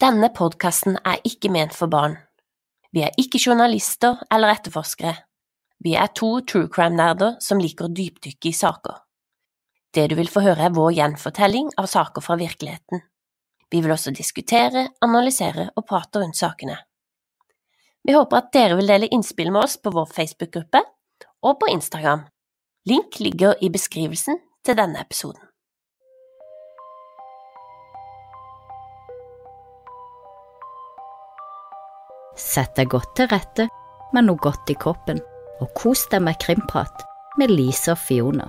Denne podkasten er ikke ment for barn. Vi er ikke journalister eller etterforskere. Vi er to true crime-nerder som liker å dypdykke i saker. Det du vil få høre er vår gjenfortelling av saker fra virkeligheten. Vi vil også diskutere, analysere og prate rundt sakene. Vi håper at dere vil dele innspill med oss på vår Facebook-gruppe og på Instagram. Link ligger i beskrivelsen til denne episoden. Sett deg godt til rette med noe godt i kroppen, og kos deg med krimprat med Lise og Fiona.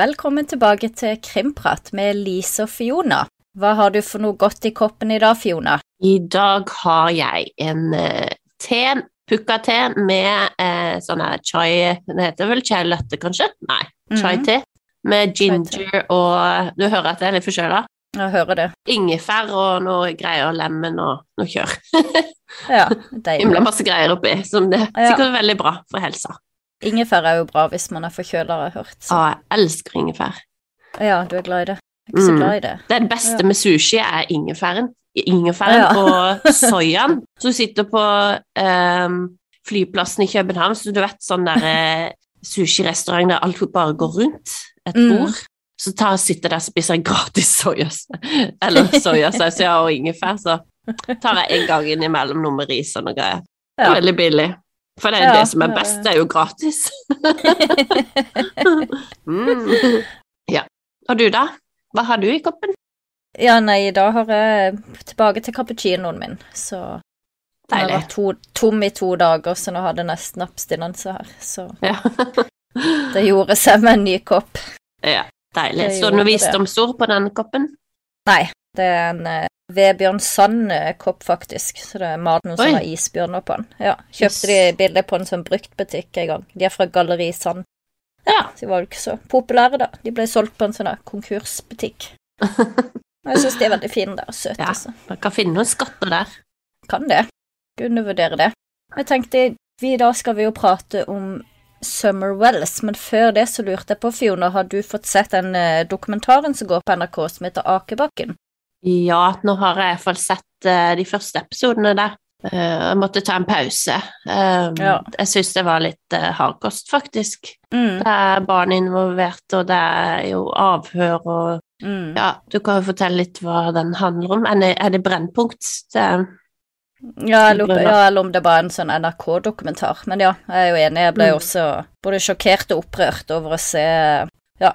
Velkommen tilbake til Krimprat med Lise og Fiona. Hva har du for noe godt i kroppen i dag, Fiona? I dag har jeg en eh, te, pukka-te med eh, sånn chai Det heter vel chai latte, kanskje? Nei, chai-te. Med ginger og Du hører at jeg er litt forkjøla? Jeg hører det. Ingefær og noe greier, lemen og noe kjør. Ja, Himla deilig. masse greier oppi, som det er sikkert veldig bra for helsa. Ingefær er jo bra hvis man er forkjøla, har jeg hørt. Så. Ja, jeg elsker ingefær. Ja, du er glad i det. Jeg er ikke så Mm. glad i det. Det er det beste Ja. med sushi er ingefæren. Ingefæren Ja. og soyaen. Så du sitter på um, flyplassen i København, så du vet sånn der eh, sushirestaurant der alt bare går rundt et Mm. bord. Så tar, sitter der og spiser gratis soyasaus, eller soyasaus ja, og ingefær, så tar jeg en gang innimellom noe med ris og noe greier. Det er veldig billig. For det er Ja, det som er best, det er jo gratis. mm. Ja. Og du da? Hva har du i koppen? Ja, nei, da har jeg tilbake til cappuccinoen min, så Deilig. den har vært to, tom i to dager, så nå hadde jeg nesten abstinense her. Så Ja. det gjorde seg med en ny kopp. ja. Deilig. Det Står det noe visdomsord på denne koppen? Nei, det er en uh, Vebjørn Sand-kopp, faktisk, så det er maten som har isbjørner på den. Ja, Yes. kjøpte de bilder på en sånn bruktbutikk en gang. De er fra Galleri Sand. Ja. Så de var jo ikke så populære, da. De ble solgt på en sånn konkursbutikk. Og jeg syns de er veldig fine der, og søte. Ja. så. Man kan finne noen skatter der. Kan det. Undervurdere det. Jeg tenkte, vi da skal vi jo prate om Summer Wells, men før det så lurte jeg på, Fiona, har du fått sett den eh, dokumentaren som går på NRK som heter Akebakken? Ja, nå har jeg i hvert fall sett eh, de første episodene der. Eh, jeg måtte ta en pause. Ja. Jeg syns det var litt uh, hardkost, faktisk. Mm, Det er barn involvert, og det er jo avhør og mm. Ja, du kan jo fortelle litt hva den handler om. Er det, er det Brennpunkt? Det, Ja, eller, ja, eller om det bare er en sånn NRK-dokumentar. Men ja, jeg er jo enig. Jeg ble Mm. også både sjokkert og opprørt over å se Ja,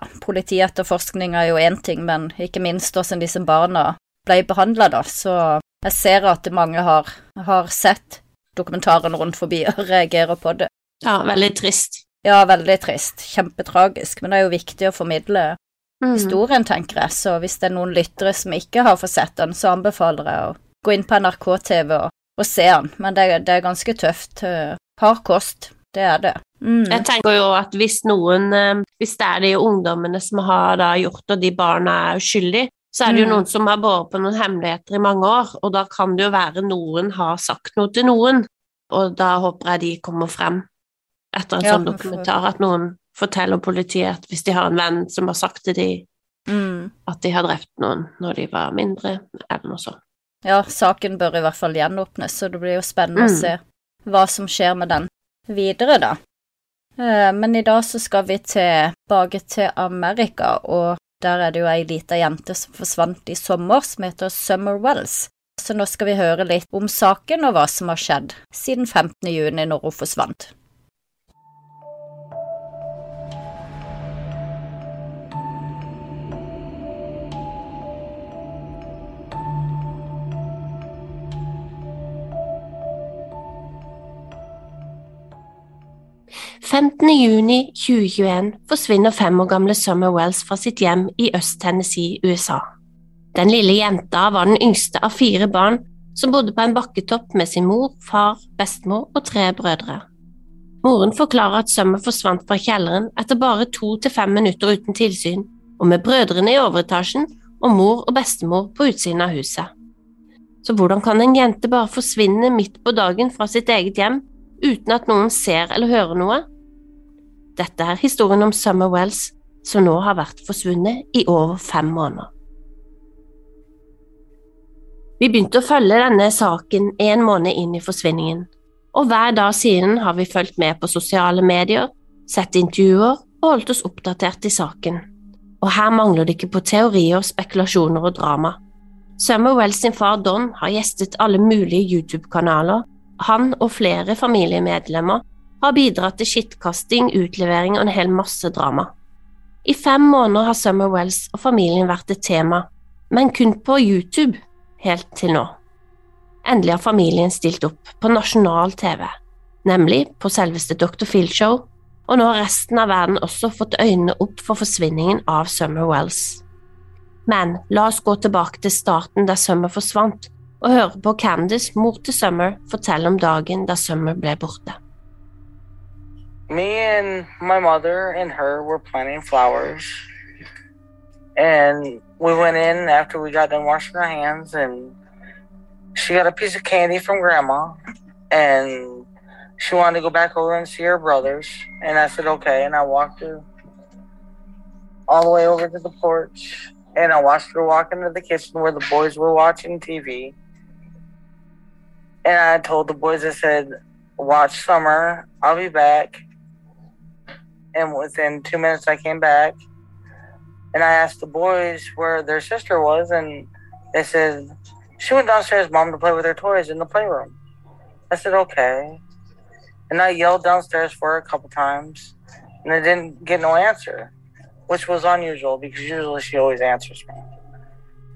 politietterforskning er jo én ting, men ikke minst hvordan disse barna ble behandla, da. Så jeg ser at mange har, har sett dokumentaren rundt forbi og reagerer på det. ja, veldig trist. Ja, veldig trist. Kjempetragisk. Men det er jo viktig å formidle mm. historien, tenker jeg. Så hvis det er noen lyttere som ikke har fått sett den, så anbefaler jeg å gå inn på NRK-TV og, og se den. Men det, det er ganske tøft. eh, Hard kost. Det er det. Mm. Jeg tenker jo at hvis noen eh, Hvis det er de ungdommene som har da gjort og de barna er uskyldige, så er det jo Mm. noen som har båret på noen hemmeligheter i mange år, og da kan det jo være noen har sagt noe til noen, og da håper jeg de kommer frem etter en Ja, sånn dokumentar, at noen forteller politiet at hvis de har en venn som har sagt til dem Mm. at de har drept noen når de var mindre, eller noe sånt. Ja, saken bør i hvert fall gjenåpnes, så det blir jo spennende å Mm. se hva som skjer med den videre, da. Eh, Men i dag så skal vi tilbake til Amerika, og der er det jo ei lita jente som forsvant i sommer, som heter Summer Wells. Så nå skal vi høre litt om saken og hva som har skjedd siden 15. juni, når hun forsvant. – 15. juni 2021 forsvinner fem år gamle Summer Wells fra sitt hjem i Øst-Tennessee, USA. Den lille jenta var den yngste av fire barn som bodde på en bakketopp med sin mor, far, bestemor og tre brødre. Moren forklarer at Summer forsvant fra kjelleren etter bare to til fem minutter uten tilsyn, og med brødrene i overetasjen og mor og bestemor på utsiden av huset. Så hvordan kan en jente bare forsvinne midt på dagen fra sitt eget hjem uten at noen ser eller hører noe? Dette er historien om Summer Wells, som nå har vært forsvunnet i over fem måneder. Vi begynte å følge denne saken en måned inn i forsvinningen, og hver dag siden har vi fulgt med på sosiale medier, sett intervjuer og holdt oss oppdatert i saken. Og her mangler det ikke på teorier, spekulasjoner og drama. Summer Wells sin far Don har gjestet alle mulige YouTube-kanaler, han og flere familiemedlemmer har bidratt til skittkasting, utlevering og en hel masse drama. I fem måneder har Summer Wells og familien vært et tema, men kun på YouTube helt til nå. Endelig har familien stilt opp på nasjonal TV, nemlig på selveste Dr. Phil Show, og nå har resten av verden også fått øynene opp for forsvinningen av Summer Wells. Men la oss gå tilbake til starten der Summer forsvant, og høre på Candice, mor til Summer, fortelle om dagen da Summer ble borte. Me and my mother and her were planting flowers. And we went in after we got done washing our hands, and she got a piece of candy from grandma, and she wanted to go back over and see her brothers. And I said, okay. And I walked her all the way over to the porch, and I watched her walk into the kitchen where the boys were watching TV. And I told the boys, I said, watch Summer, I'll be back. And within two minutes, I came back and I asked the boys where their sister was, and they said she went downstairs, mom, to play with her toys in the playroom. I said, okay. And I yelled downstairs for her a couple times, and I didn't get no answer, which was unusual because usually she always answers me.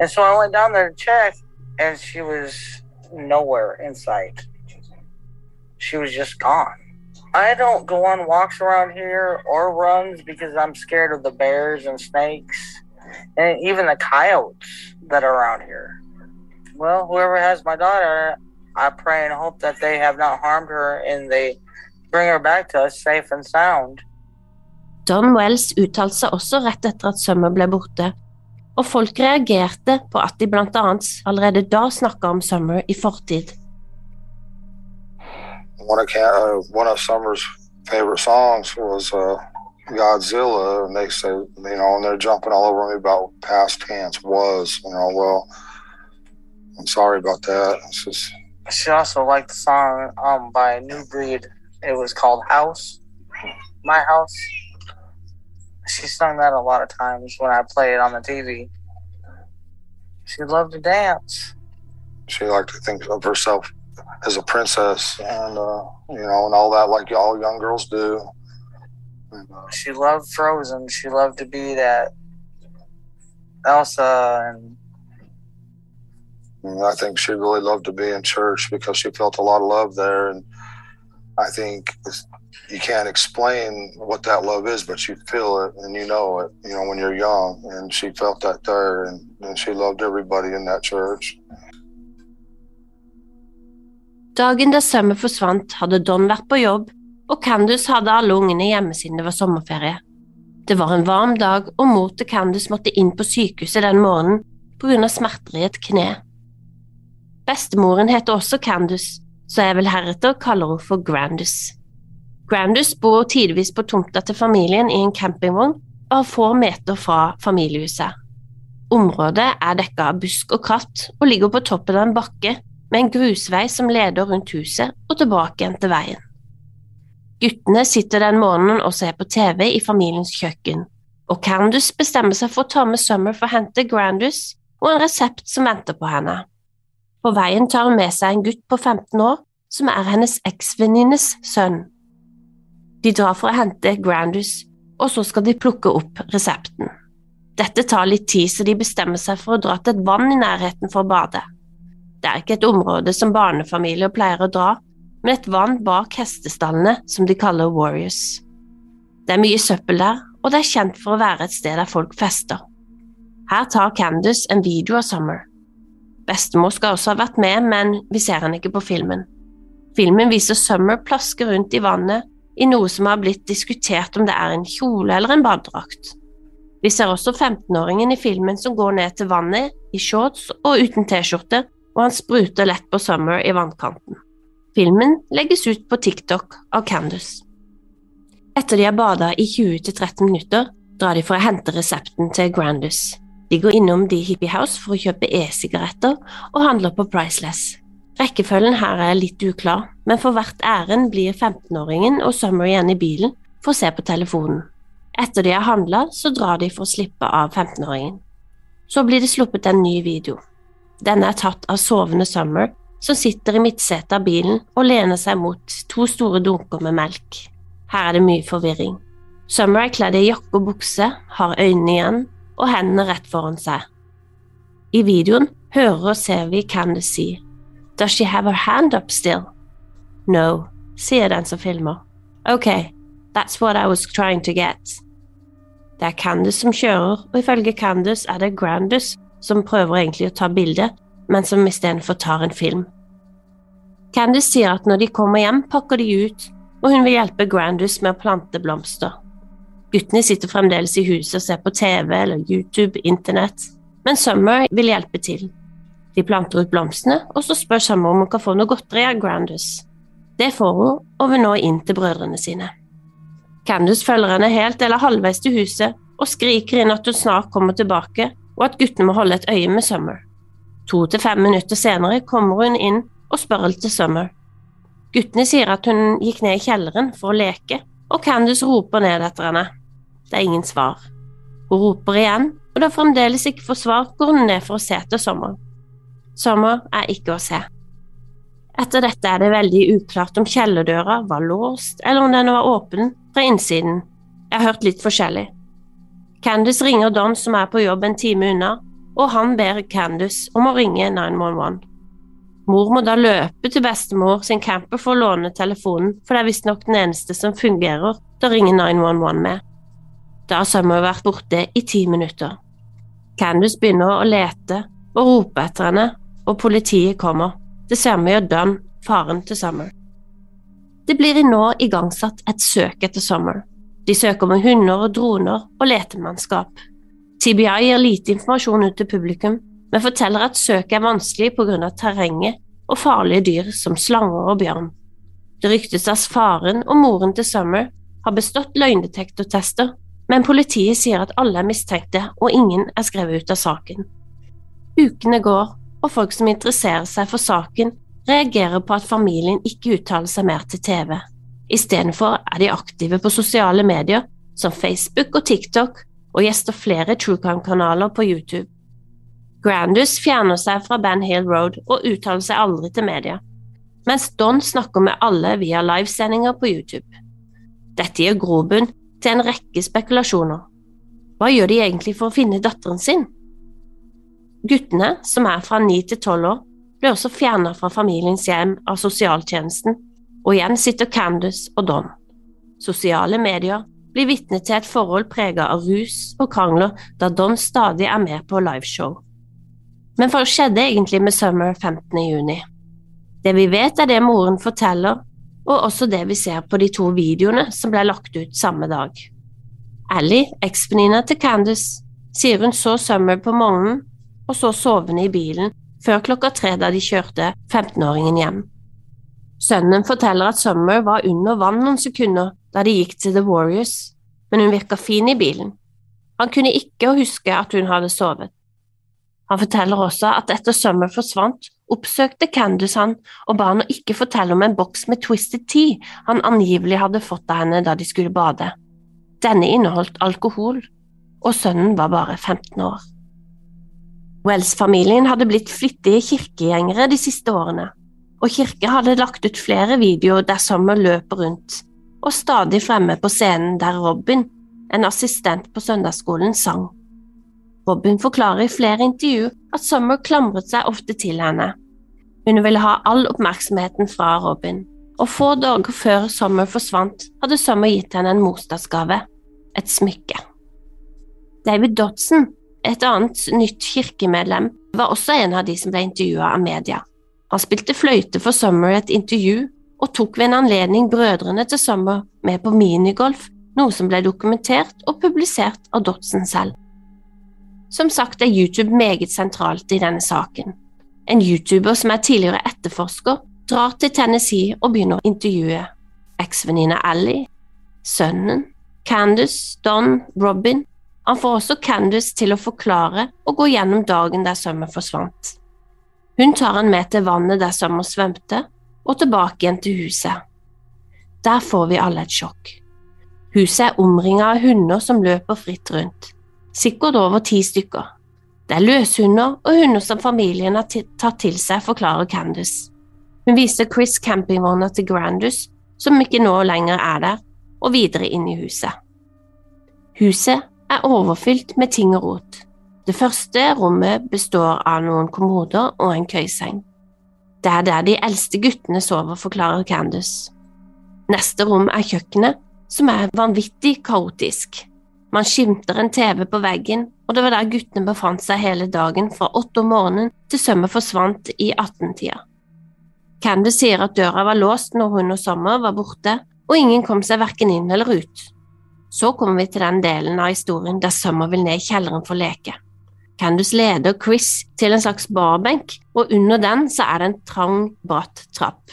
And so I went down there to check, and she was nowhere in sight. She was just gone. I don't go on walks around here or runs because I'm scared of the bears and snakes and even the coyotes that are around here. Well, whoever has my daughter, I pray and hope that they have not harmed her and they bring her back to us safe and sound. Don Wells uttalte seg også rett etter at Summer ble borte, og folk reagerte på at de blant annet allerede da snakka om Summer i fortid. one of uh, one of Summer's favorite songs was uh, Godzilla, and they say, you know, and they're jumping all over me about past tense was, you know. Well, I'm sorry about that. It's just. She also liked the song um, by New Breed. It was called House, My House. She sung that a lot of times when I play it on the TV. She loved to dance. She liked to think of herself as a princess, and uh, you know, and all that, like all young girls do. And, uh, she loved Frozen. She loved to be that Elsa, and, and I think she really loved to be in church because she felt a lot of love there, and I think you can't explain what that love is, but you feel it and you know it. You know when you're young, and she felt that there, and, and she loved everybody in that church. Dagen da Summer forsvant, hadde Don vært på jobb, og Candice hadde alle ungene hjemme siden det var sommerferie. Det var en varm dag, og mor til Candice måtte inn på sykehuset den morgenen av smerter i et kne. Bestemoren heter også Candice, så jeg vil heretter kalle henne for Grandus. Grandus bor tidvis på tomta til familien i en campingvogn bare få meter fra familiehuset. Området er dekka av busk og kratt og ligger på toppen av en bakke med en grusvei som leder rundt huset og tilbake igjen til veien. Guttene sitter den morgenen og ser på TV i familiens kjøkken, og Candus bestemmer seg for å ta med Summer for å hente Grandus og en resept som venter på henne. På veien tar hun med seg en gutt på 15 år som er hennes eksvenninnes sønn. De drar for å hente Grandus, og så skal de plukke opp resepten. Dette tar litt tid, så de bestemmer seg for å dra til et vann i nærheten for å bade. Det er ikke et område som barnefamilier pleier å dra, men et vann bak hestestallene som de kaller Warriors. Det er mye søppel der, og det er kjent for å være et sted der folk fester. Her tar Candice en video av Summer. Bestemor skal også ha vært med, men vi ser henne ikke på filmen. Filmen viser Summer plaske rundt i vannet i noe som har blitt diskutert om det er en kjole eller en badedrakt. Vi ser også 15-åringen i filmen som går ned til vannet i shorts og uten T-skjorte og han spruter lett på Summer i vannkanten. Filmen legges ut på TikTok av Candice. Etter de har bada i 20–30 minutter, drar de for å hente resepten til Grandus. De går innom The Hippie House for å kjøpe e-sigaretter og handler på Priceless. Rekkefølgen her er litt uklar, men for hvert ærend blir 15-åringen og Summer igjen i bilen for å se på telefonen. Etter de har handla, så drar de for å slippe av 15-åringen. Så blir det sluppet en ny video. Denne er tatt av sovende Summer, som sitter i midtsetet av bilen og lener seg mot to store dunker med melk. Her er det mye forvirring. Summer er kledd i jakke og bukse, har øynene igjen og hendene rett foran seg. I videoen hører og ser vi Candice si Does she have her hand up still? No, sier den som filmer. Ok, that's what I was trying to get. Det er Candice som kjører, og ifølge Candice er det Grandus som prøver egentlig å ta bilde, men som istedenfor tar en film. Candice sier at når de kommer hjem, pakker de ut, og hun vil hjelpe Grandus med å plante blomster. Guttene sitter fremdeles i huset og ser på TV eller YouTube, internett, men Summer vil hjelpe til. De planter ut blomstene, og så spør Summer om hun kan få noe godteri av Grandus. Det får hun, og vil nå inn til brødrene sine. Candice følger henne helt eller halvveis til huset og skriker inn at hun snart kommer tilbake, og at guttene må holde et øye med Summer. To til fem minutter senere kommer hun inn og spør til Summer. Guttene sier at hun gikk ned i kjelleren for å leke, og Candice roper ned etter henne. Det er ingen svar. Hun roper igjen, og da fremdeles ikke får svar, går hun ned for å se etter Summer. Summer er ikke å se. Etter dette er det veldig uklart om kjellerdøra var låst, eller om den var åpen fra innsiden. Jeg har hørt litt forskjellig. Candice ringer Don, som er på jobb en time unna, og han ber Candice om å ringe 911. Mor må da løpe til bestemor sin camper for å låne telefonen, for det er visstnok den eneste som fungerer til å ringe 911 med. Da har Summer vært borte i ti minutter. Candice begynner å lete og rope etter henne, og politiet kommer. Det samme gjør Dunn, faren til Summer. Det blir nå igangsatt et søk etter Summer. De søker med hunder og droner og letemannskap. TBI gir lite informasjon ut til publikum, men forteller at søket er vanskelig av terrenget og farlige dyr som slanger og bjørn. Det ryktes at faren og moren til Summer har bestått løgndetektortester, men politiet sier at alle er mistenkte og ingen er skrevet ut av saken. Ukene går, og folk som interesserer seg for saken, reagerer på at familien ikke uttaler seg mer til TV. Istedenfor er de aktive på sosiale medier som Facebook og TikTok, og gjester flere True Crime-kanaler på YouTube. Grandus fjerner seg fra Ben Hill Road og uttaler seg aldri til media, mens Don snakker med alle via livesendinger på YouTube. Dette gir grobunn til en rekke spekulasjoner. Hva gjør de egentlig for å finne datteren sin? Guttene, som er fra ni til tolv år, ble også fjernet fra familiens hjem av sosialtjenesten, og igjen sitter Candice og Don. Sosiale medier blir vitne til et forhold preget av rus og krangler da Don stadig er med på liveshow. Men hva skjedde egentlig med Summer 15. juni? Det vi vet er det moren forteller, og også det vi ser på de to videoene som ble lagt ut samme dag. Ally, eksvenninna til Candice, sier hun så Summer på morgenen og så sovende i bilen før klokka tre da de kjørte 15-åringen hjem. Sønnen forteller at Summer var under vann noen sekunder da de gikk til The Warriors, men hun virka fin i bilen. Han kunne ikke huske at hun hadde sovet. Han forteller også at etter Summer forsvant, oppsøkte Candice han og ba han å ikke fortelle om en boks med Twisted Tea han angivelig hadde fått av henne da de skulle bade. Denne inneholdt alkohol, og sønnen var bare 15 år. Wells-familien hadde blitt flittige kirkegjengere de siste årene, og kirke hadde lagt ut flere videoer der Summer løper rundt, og stadig fremme på scenen der Robin, en assistent på søndagsskolen, sang. Robin forklarer i flere intervju at Summer klamret seg ofte til henne. Hun ville ha all oppmerksomheten fra Robin, og få dager før Summer forsvant, hadde Summer gitt henne en morsdagsgave, et smykke. David Dodson, et annet nytt kirkemedlem var også en av de som ble intervjua av media. Han spilte fløyte for Summer i et intervju, og tok ved en anledning brødrene til Summer med på minigolf, noe som ble dokumentert og publisert av Dotson selv. Som sagt er YouTube meget sentralt i denne saken. En YouTuber som er tidligere etterforsker, drar til Tennessee og begynner å intervjue eksvenninna Ally, sønnen, Candace, Don, Robin. Han får også Candice til å forklare og gå gjennom dagen der Summer forsvant. Hun tar han med til vannet der Summer svømte, og tilbake igjen til huset. Der får vi alle et sjokk. Huset er omringet av hunder som løper fritt rundt, sikkert over ti stykker. Det er løshunder og hunder som familien har tatt til seg, forklarer Candice. Hun viser Chris campingvogna til Grandus, som ikke nå lenger er der, og videre inn i huset. Huset er overfylt med ting og rot. Det første rommet består av noen kommoder og en køyseng. Det er der de eldste guttene sover, forklarer Candice. Neste rom er kjøkkenet, som er vanvittig kaotisk. Man skimter en TV på veggen, og det var der guttene befant seg hele dagen fra åtte om morgenen til sømmet forsvant i 18-tida. Candice sier at døra var låst når hun og Sommer var borte, og ingen kom seg verken inn eller ut. Så kommer vi til den delen av historien der Summer vil ned i kjelleren for å leke. Candice leder Chris til en slags barbenk, og under den så er det en trang, bratt trapp.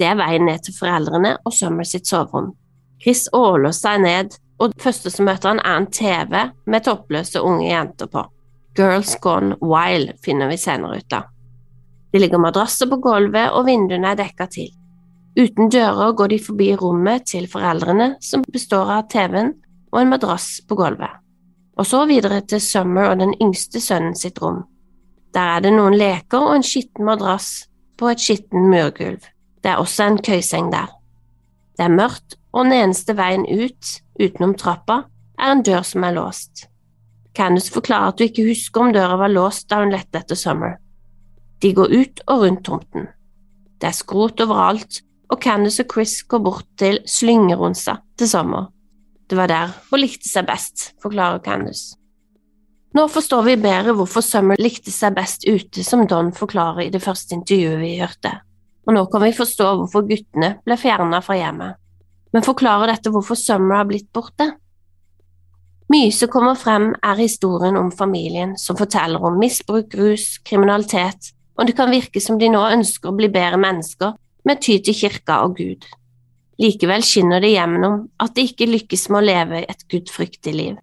Det er veien ned til foreldrene og Summer sitt soverom. Chris åler seg ned, og det første som møter han er en TV med toppløse unge jenter på. Girls Gone Wild finner vi senere ut av. Det ligger madrasser på gulvet, og vinduene er dekka til. Uten dører går de forbi rommet til foreldrene, som består av TV-en og en madrass på gulvet, og så videre til Summer og den yngste sønnen sitt rom. Der er det noen leker og en skitten madrass på et skitten murgulv. Det er også en køyseng der. Det er mørkt, og den eneste veien ut, utenom trappa, er en dør som er låst. Candice forklarer at du ikke husker om døra var låst da hun lette etter Summer. De går ut og rundt tomten. Det er skrot overalt, og Candice og Chris går bort til slyngeronsa til sommer. Det var der hun likte seg best, forklarer Candice. Nå forstår vi bedre hvorfor Summer likte seg best ute, som Don forklarer i det første intervjuet vi hørte, og nå kan vi forstå hvorfor guttene ble fjernet fra hjemmet. Men forklarer dette hvorfor Summer har blitt borte? Mye som kommer frem, er historien om familien, som forteller om misbruk, rus, kriminalitet, og det kan virke som de nå ønsker å bli bedre mennesker med ty til kirka og Gud. Likevel skinner det gjennom at de ikke lykkes med å leve et gudfryktig liv.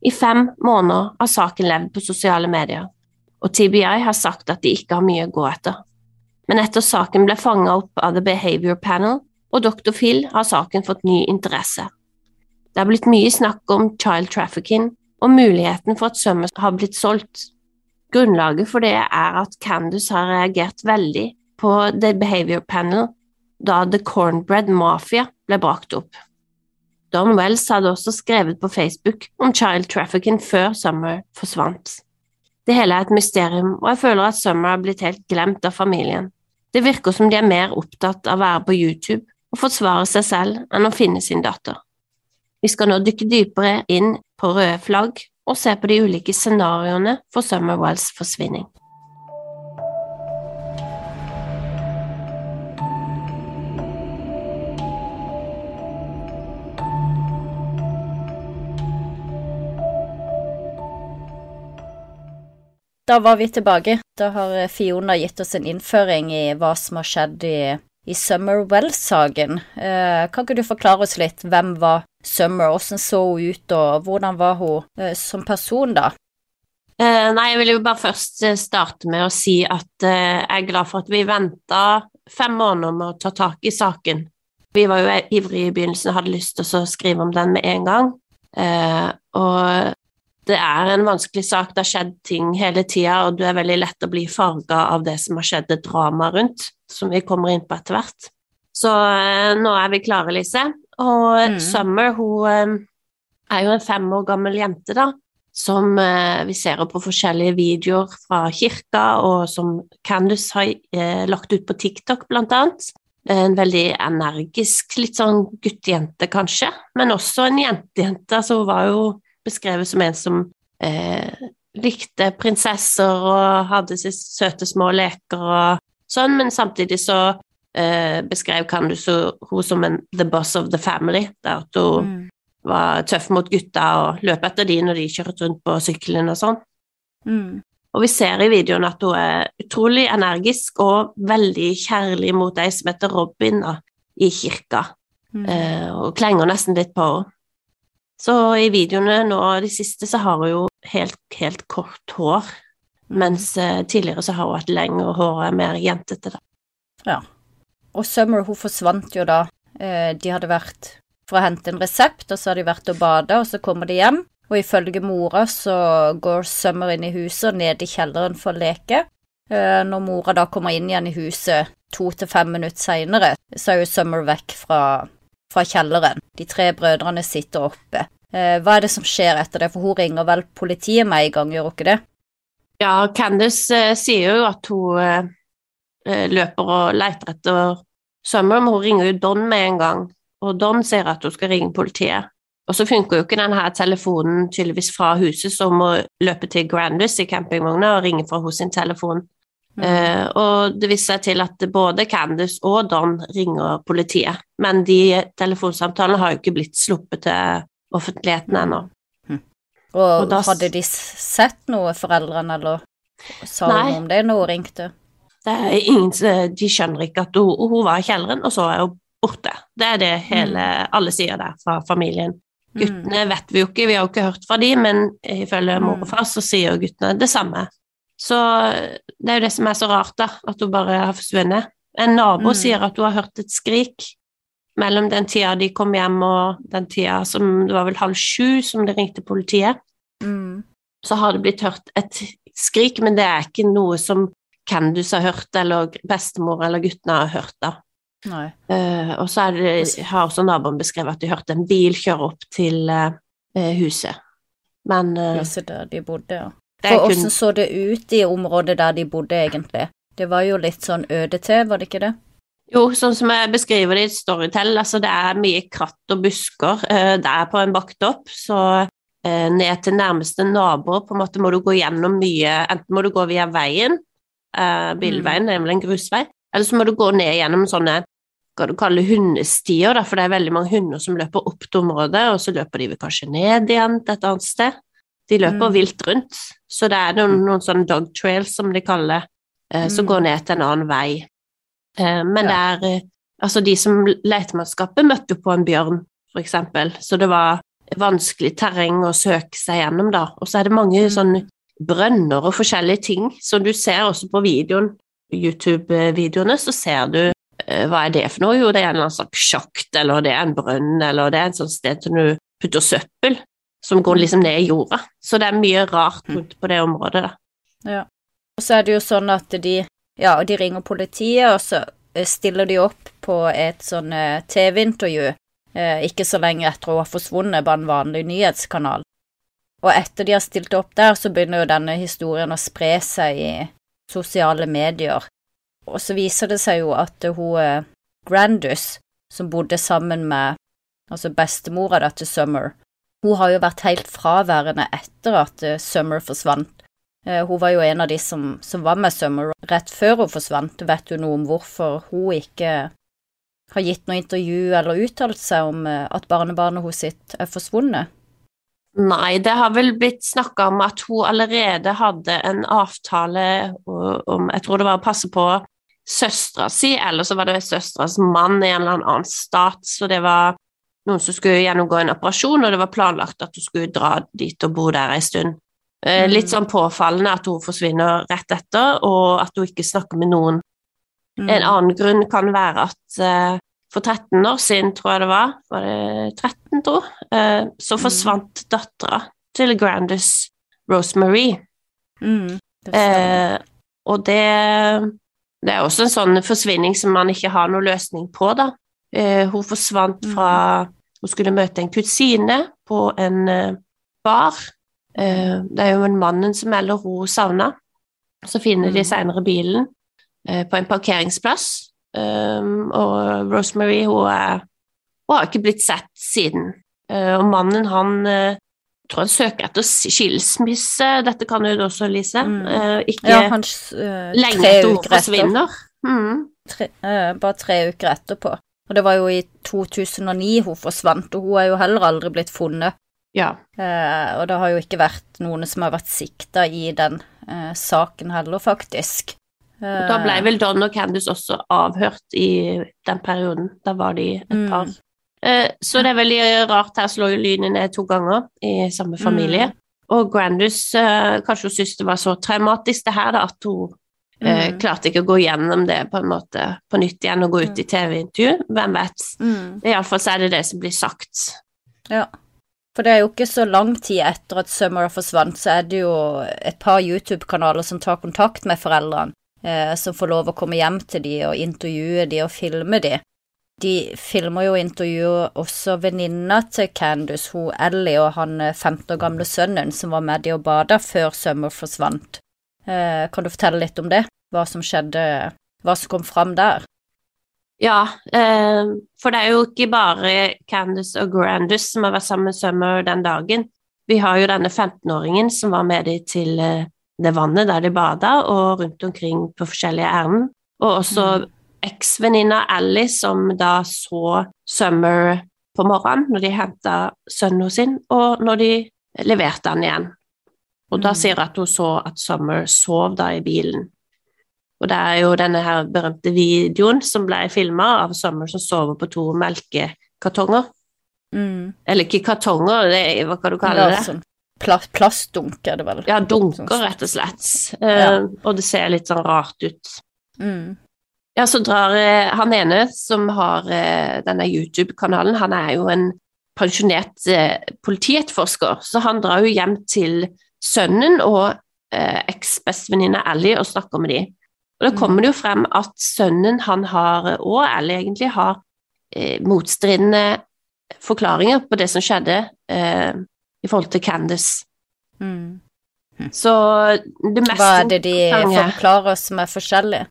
I fem måneder har saken levd på sosiale medier, og TBI har sagt at de ikke har mye å gå etter. Men etter saken ble fanget opp av The Behavior Panel og Dr. Phil, har saken fått ny interesse. Det har blitt mye snakk om child trafficking og muligheten for at sømmet har blitt solgt. Grunnlaget for det er at Candice har reagert veldig på The Behavior Panel da The Cornbread Mafia ble brakt opp. Don Wells hadde også skrevet på Facebook om child trafficking før Summer forsvant. Det hele er et mysterium, og jeg føler at Summer har blitt helt glemt av familien. Det virker som de er mer opptatt av å være på YouTube og forsvare seg selv enn å finne sin datter. Vi skal nå dykke dypere inn på røde flagg og se på de ulike scenarioene for Summer Wells' forsvinning. Da var vi tilbake. Da har Fiona gitt oss en innføring i hva som har skjedd i, i Summer Wells-saken. Eh, kan ikke du forklare oss litt hvem var Summer, hvordan så hun ut, og hvordan var hun eh, som person, da? Eh, nei, jeg vil jo bare først eh, starte med å si at eh, jeg er glad for at vi venta fem måneder med å ta tak i saken. Vi var jo ivrige i begynnelsen og hadde lyst til å skrive om den med en gang. Eh, og det er en vanskelig sak, det har skjedd ting hele tida, og du er veldig lett å bli farga av det som har skjedd, det drama rundt, som vi kommer inn på etter hvert. Så eh, nå er vi klare, Lise. Og mm. Summer, hun eh, er jo en fem år gammel jente, da, som eh, vi ser på forskjellige videoer fra kirka, og som Candice har eh, lagt ut på TikTok, blant annet. En veldig energisk, litt sånn guttejente, kanskje, men også en jentejente. Altså, hun var jo beskrevet som en som eh, likte prinsesser og hadde sine søte små leker og sånn, men samtidig så eh, beskrev Candice hun som en the boss of the family, der at hun mm. var tøff mot gutta og løp etter de når de kjørte rundt på sykkelen og sånn. Mm. Og vi ser i videoen at hun er utrolig energisk og veldig kjærlig mot ei som heter Robin da, i kirka, mm. eh, og klenger nesten litt på henne. Så i videoene nå de siste så har hun jo helt, helt kort hår, mens eh, tidligere så har hun hatt lengre hår og er mer jentete, da. Ja. Og Summer, hun forsvant jo da. Eh, de hadde vært for å hente en resept, og så har de vært og bada, og så kommer de hjem. Og ifølge mora så går Summer inn i huset og ned i kjelleren for å leke. Eh, når mora da kommer inn igjen i huset to til fem minutter seinere, så er jo Summer vekk fra, fra kjelleren. De tre brødrene sitter oppe. Eh, hva er det som skjer etter det, for hun ringer vel politiet med en gang, gjør hun ikke det? Ja, Candice eh, sier jo at hun eh, løper og leter etter Summer, men hun ringer jo Don med en gang, og Don sier at hun skal ringe politiet. Og så funker jo ikke denne telefonen tydeligvis fra huset, så hun må løpe til Grandis i campingvogna og ringe fra hos sin telefon. Mm. Eh, og det viser seg til at både Candice og Don ringer politiet, men de telefonsamtalene har jo ikke blitt sluppet til offentligheten ennå. Og, Og da hadde de sett noe, foreldrene, eller sa Nei. hun om det når hun ringte? Det er ingen, de skjønner ikke at hun, hun var i kjelleren, og så er hun borte. Det er det hele, alle sier der fra familien. Mm. Guttene vet vi jo ikke, vi har jo ikke hørt fra de, men ifølge mor Mm. og far så sier jo guttene det samme. Så det er jo det som er så rart, da, at hun bare har forsvunnet. En nabo Mm. sier at hun har hørt et skrik mellom den tida de kom hjem og den tida som det var vel halv sju som de ringte politiet. Mm. Så har det blitt hørt et skrik, men det er ikke noe som Candice har hørt, eller bestemor eller guttene har hørt, da. Eh, og så det, har også naboen beskrevet at de hørte en bil kjøre opp til eh, huset. Men uh, Huset der de bodde, ja. Er For kun åssen så det ut i området der de bodde, egentlig? Det var jo litt sånn øde til, var det ikke det? Jo, sånn som jeg beskriver det i Storytel, altså det er mye kratt og busker. Eh, det er på en bakketopp, så eh, ned til nærmeste naboer på en måte må du gå gjennom mye Enten må du gå via veien, eh, bilveien, det er vel en grusvei, eller så må du gå ned gjennom sånne hva du kaller hundestier, for det er veldig mange hunder som løper opp til området, og så løper de vel kanskje ned igjen til et annet sted. De løper Mm. vilt rundt, så det er noen, noen sånne dog trails, som de kaller det, eh, som Mm. går ned til en annen vei. Eh, Men det er eh, Altså, de som letemannskapet møtte på en bjørn, for eksempel, så det var vanskelig terreng å søke seg gjennom, da. Og så er det mange Mm. sånne brønner og forskjellige ting som du ser også på videoen, YouTube-videoene, så ser du eh, hva er det for noe? Jo, det er en eller annen slags sjakt, eller det er en brønn, eller det er et sånt sted som du putter søppel, som går liksom ned i jorda. Så det er mye rart rundt på det området, da. Og så er det jo sånn at de Ja, de ringer politiet, og så eh, stiller de opp på et sånn eh, TV-intervju eh, ikke så lenge etter hun har forsvunnet, bare en vanlig nyhetskanal. Og etter de har stilt opp der, så begynner jo denne historien å spre seg i sosiale medier. Og så viser det seg jo at eh, hun Grandus, som bodde sammen med altså bestemora da til Summer, hun har jo vært helt fraværende etter at eh, Summer forsvant. Eh, Hun var jo en av de som, som var med Summer rett før hun forsvant. Vet du noe om hvorfor hun ikke har gitt noe intervju eller uttalt seg om eh, at barnebarnet hennes sitt er forsvunnet? Nei, det har vel blitt snakka om at hun allerede hadde en avtale om Jeg tror det var å passe på søstera si, eller så var det søsteras mann i en eller annen stat, så det var noen som skulle gjennomgå en operasjon, og det var planlagt at hun skulle dra dit og bo der ei stund. Eh, Mm. Litt sånn påfallende at hun forsvinner rett etter, og at hun ikke snakker med noen. Mm. En annen grunn kan være at eh, for 13 år siden, tror jeg det var, var det 13, tro, eh, så Mm. forsvant dattera til Grandis Rosemary. Mm, det. Eh, og det, det er også en sånn forsvinning som man ikke har noen løsning på, da. Eh, hun forsvant Mm. fra Hun skulle møte en kusine på en eh, bar. Eh, det er jo en mannen som melder hun savna. Så finner de seinere senere bilen eh, på en parkeringsplass. Og Rosemary hun, er, hun har ikke blitt sett siden. Og mannen han jeg tror han søker etter skilsmisse, dette kan du også, Lise. Mm. Ikke ja, han uh, lenge etter hun forsvinner. Mm. Tre, uh, bare tre uker etterpå. Og det var jo i 2009 hun forsvant, og hun er jo heller aldri blitt funnet. Ja. Eh, og det har jo ikke vært noen som har vært sikta i den eh, saken heller, faktisk. Og da ble Eh, vel Don og Candice også avhørt i den perioden. Da var de et Mm. par. Eh, Så det er veldig rart her slår jo lynet ned to ganger i samme familie. Og Grandus eh, kanskje hun syntes det var så traumatisk det her da, at hun eh, Mm. klarte ikke å gå gjennom det på en måte på nytt igjen og gå ut i TV-intervju. Hvem vet. Mm. Iallfall så er det det som blir sagt. Ja. For det er jo ikke så lang tid etter at Summer forsvant, så er det jo et par YouTube-kanaler som tar kontakt med foreldrene, eh, som får lov å komme hjem til de og intervjue de og filme de. De filmer jo og intervjuer også venninna til Candice, hun Ellie og han eh, 15 år gamle sønnen som var med de og bada før Summer forsvant. Eh, kan du fortelle litt om det? Hva som skjedde, hva som kom fram der? Ja, eh, for det er jo ikke bare Candice og Grandus som har vært sammen med Summer den dagen. Vi har jo denne 15-åringen som var med dem til eh, det vannet der de bada, og rundt omkring på forskjellige ærend. Og også Mm. eksvenninna Ally, som da så Summer på morgenen når de henta sønnen sin, og når de leverte han igjen. Og da Mm. sier hun at hun så at Summer sov da i bilen. Og det er jo denne her berømte videoen som ble filma av Summer som sover på to melkekartonger. Mm. Eller ikke kartonger, det er, hva kan du kalle det? sånn pla plastdunk er det vel? Ja, Sånn- dunker, rett og slett. Ja. Uh, Og det ser litt sånn rart ut. Mm. Ja, så drar uh, han ene som har uh, denne YouTube-kanalen, han er jo en pensjonert politietterforsker, så han drar jo hjem til sønnen og eks-bestevenninna Ally og snakker med dem. Og da Mm. kommer det jo frem at sønnen han har, og Ally egentlig, har eh, motstridende forklaringer på det som skjedde eh, i forhold til Candice. Mm. Så det meste Hva er det de forklarer som er forskjellig?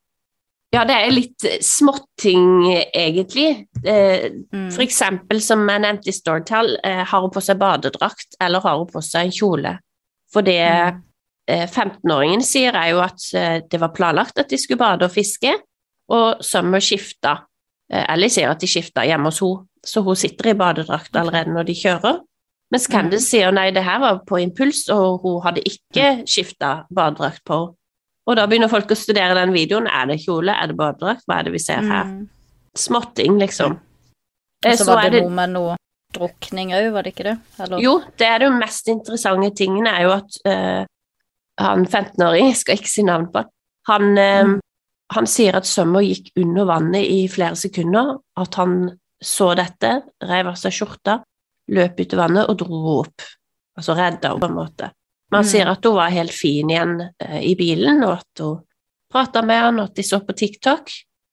Ja, det er litt småting, egentlig. Eh, Mm. For eksempel, som jeg nevnte i Storytell, eh, har hun på seg badedrakt, eller har hun på seg en kjole? For det Mm. Eh, 15-åringen sier, er jo at eh, det var planlagt at de skulle bade og fiske, og Summer skifta. Eh, Ellie sier at de skifta hjemme hos henne, så hun sitter i badedrakt allerede når de kjører. Mens Candice sier nei, det her var på impuls, og hun hadde ikke skifta badedrakt på henne. Og da begynner folk å studere den videoen. Er det kjole, er det badedrakt, hva er det vi ser her? Mm. Småting, liksom. Og Eh, så var det noe med noe drukning òg, var det ikke det? Eller? Jo, det er det mest interessante tingene er jo at eh, han 15-åring, jeg skal ikke si navn på han, han, eh, Mm. han sier at Summer gikk under vannet i flere sekunder, at han så dette, rev av seg skjorta, løp ut i vannet og dro henne opp. Altså redda henne på en måte. Men han Mm. sier at hun var helt fin igjen eh, i bilen, og at hun prata med han, og at de så på TikTok,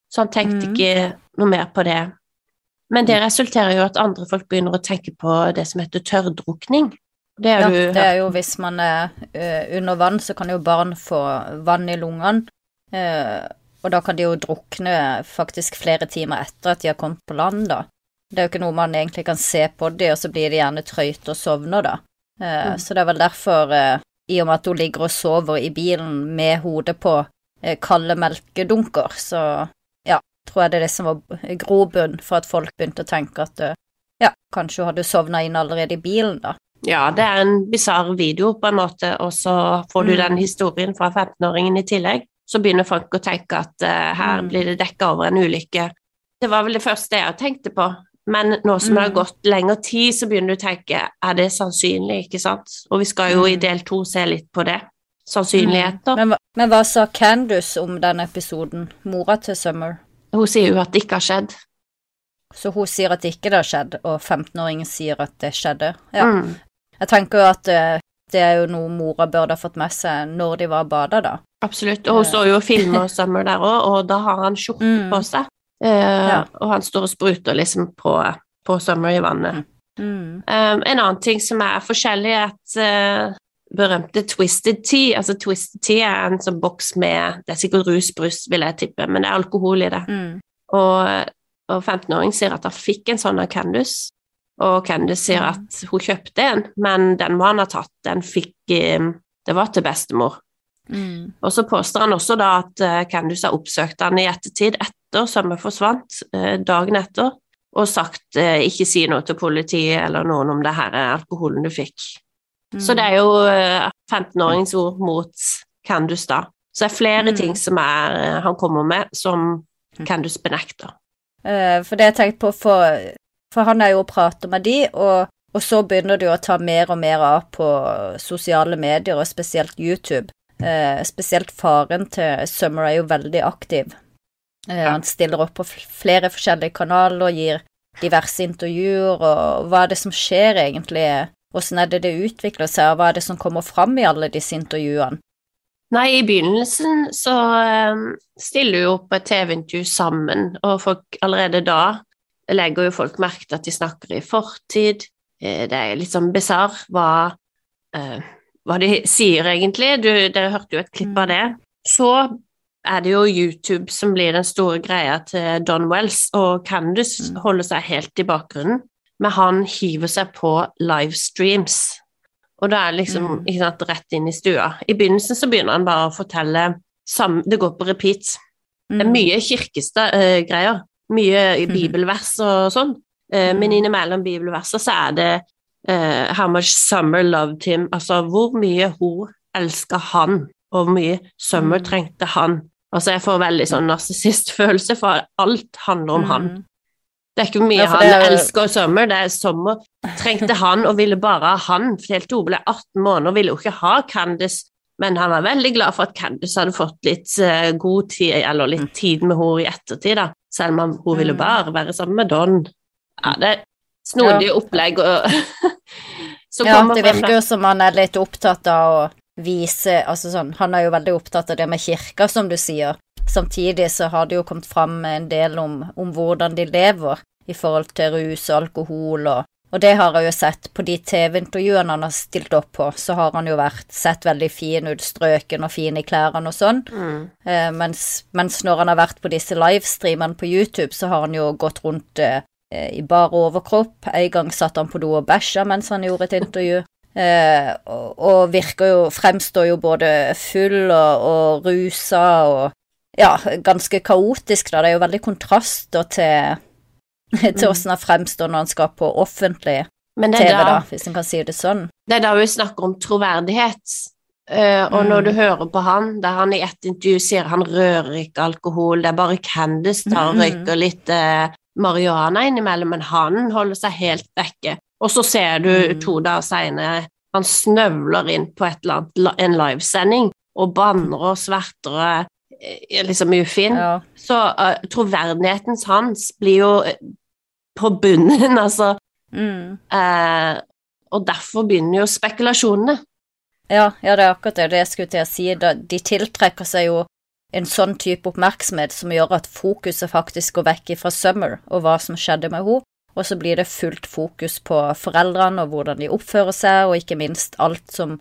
så han tenkte Mm. ikke noe mer på det. Men det resulterer jo at andre folk begynner å tenke på det som heter tørrdrukning. Det Ja, har du det er jo hvis man er uh, under vann, så kan jo barn få vann i lungene. Uh, og da kan de jo drukne faktisk flere timer etter at de har kommet på land, da. Det er jo ikke noe man egentlig kan se på de, og så blir de gjerne trøyte og sovner, da. Uh, Mm. Så det er vel derfor, i og med at hun ligger og sover i bilen med hodet på kalde melkedunker, så ja, tror jeg det er det som var grobunn for at folk begynte å tenke at ja, kanskje hun hadde sovna inn allerede i bilen, da. Ja, det er en bisarr video på en måte, og så får du Mm. den historien fra 15-åringen i tillegg. Så begynner folk å tenke at uh, her Mm. blir det dekka over en ulykke. Det var vel det første jeg tenkte på, men nå som det har Mm. gått lengre tid, så begynner du å tenke er det sannsynlig, ikke sant? Og vi skal jo i del to se litt på det. Sannsynligheter. Men, men hva sa Candice om den episoden, mora til Summer? Hun sier jo at det ikke har skjedd. Så hun sier at ikke det har skjedd, og 15-åringen sier at det skjedde. Ja. Mm. Jeg tenker jo at eh, det er jo noe mora burde ha fått med seg når de var og bada, da. Absolutt. Og hun står jo og filmer Summer der òg, og da har han skjorte Mm. på seg. Eh, Ja. Og han står og spruter liksom på, på Summer i vannet. Mm. Um, en annen ting som er forskjellig, er at uh, berømte Twisted Tea Altså Twisted Tea er en sånn boks med Det er sikkert rusbrus, vil jeg tippe, men det er alkohol i det. Mm. Og, og 15-åring sier at han fikk en sånn av Candice, og Candice sier at hun kjøpte en, men den må han ha tatt. Den fikk um, Det var til bestemor. Mm. Og så påstår han også da at uh, Candice har oppsøkt han i ettertid, etter Summer forsvant, uh, dagen etter, og sagt ikke si noe til politiet eller noen om det her alkoholen du fikk. Mm. Så det er jo uh, 15-årings ord mot Candice da. Så det er flere Mm. ting som er, han kommer med som Mm. Candice benekter. Eh, for det jeg tenkte på for, For han er jo og prater med de, og, og så begynner det jo å ta mer og mer av på sosiale medier, og spesielt YouTube. Eh, spesielt faren til Summer er jo veldig aktiv. Eh, han stiller opp på flere forskjellige kanaler og gir diverse intervjuer, og hva er det som skjer egentlig? Hvordan er det det utvikler seg, og hva er det som kommer fram i alle disse intervjuene? Nei, i begynnelsen så um, stiller jo opp et TV-intervju sammen, og folk allerede da legger jo folk merke til at de snakker i fortid. Eh, det er litt sånn bisarr hva, uh, hva de sier, egentlig. Du, dere hørte jo et klipp av mm. det. Så er det jo YouTube som blir den store greia til Don Wells, og Candice mm. holder seg helt i bakgrunnen, men han hiver seg på livestreams. Og da er det liksom mm. ikke sant, rett inn i stua. I begynnelsen så begynner han bare å fortelle sam, Det går på repeat. Det er mye kirkegreier, uh, mye i bibelvers og sånn, uh, men mm. innimellom bibelverser så er det uh, How much Summer loved him, altså hvor mye hun elsker han, og hvor mye Summer mm. trengte han. Altså, jeg får veldig sånn narsissistfølelse, for alt handler om han. Det er ikke mye ja, han er... elsker sommer, det er sommer. Trengte han og ville bare ha han, helt til hun ble 18 måneder og ville jo ikke ha Candice, men han var veldig glad for at Candice hadde fått litt uh, god tid, eller litt mm. tid med henne i ettertid, da, selv om hun ville mm. bare være sammen med Don. Ja, det er snodig opplegg og Ja, det virker jo som han er litt opptatt av å vise Altså sånn, han er jo veldig opptatt av det med kirka, som du sier. Samtidig så har det jo kommet fram en del om, om hvordan de lever i forhold til rus og alkohol og og det har jeg jo sett på de TV-intervjuene han har stilt opp på, så har han jo vært sett veldig fin ut, strøken og fin i klærne og sånn. Mm. Eh, mens, mens, når han har vært på disse livestreamene på YouTube, så har han jo gått rundt eh, i bar overkropp. En gang satt han på do og bæsja mens han gjorde et intervju. Eh, og, og, virker jo Fremstår jo både full og, og rusa og ja, ganske kaotisk, da. Det er jo veldig kontraster til, til åssen han fremstår når han skal på offentlig TV, da, da, hvis en kan si det sånn. Det er da vi snakker om troverdighet. Uh, og mm. når du hører på han, der han i ett intervju sier han rører ikke alkohol, det er bare Candice tar og mm. røyker litt uh, marihuana innimellom, men han holder seg helt vekke. Og så ser du mm. to dager seinere han snøvler inn på et annet, en livesending og banner og sverter og liksom ufin, ja. så uh, troverdigheten hans blir jo eh, på bunnen, altså. Mm. Eh, og derfor begynner jo spekulasjonene. Ja, ja, det er akkurat det, det jeg skulle til å si. De tiltrekker seg jo en sånn type oppmerksomhet som gjør at fokuset faktisk går vekk fra Summer og hva som skjedde med henne, og så blir det fullt fokus på foreldrene og hvordan de oppfører seg, og ikke minst alt som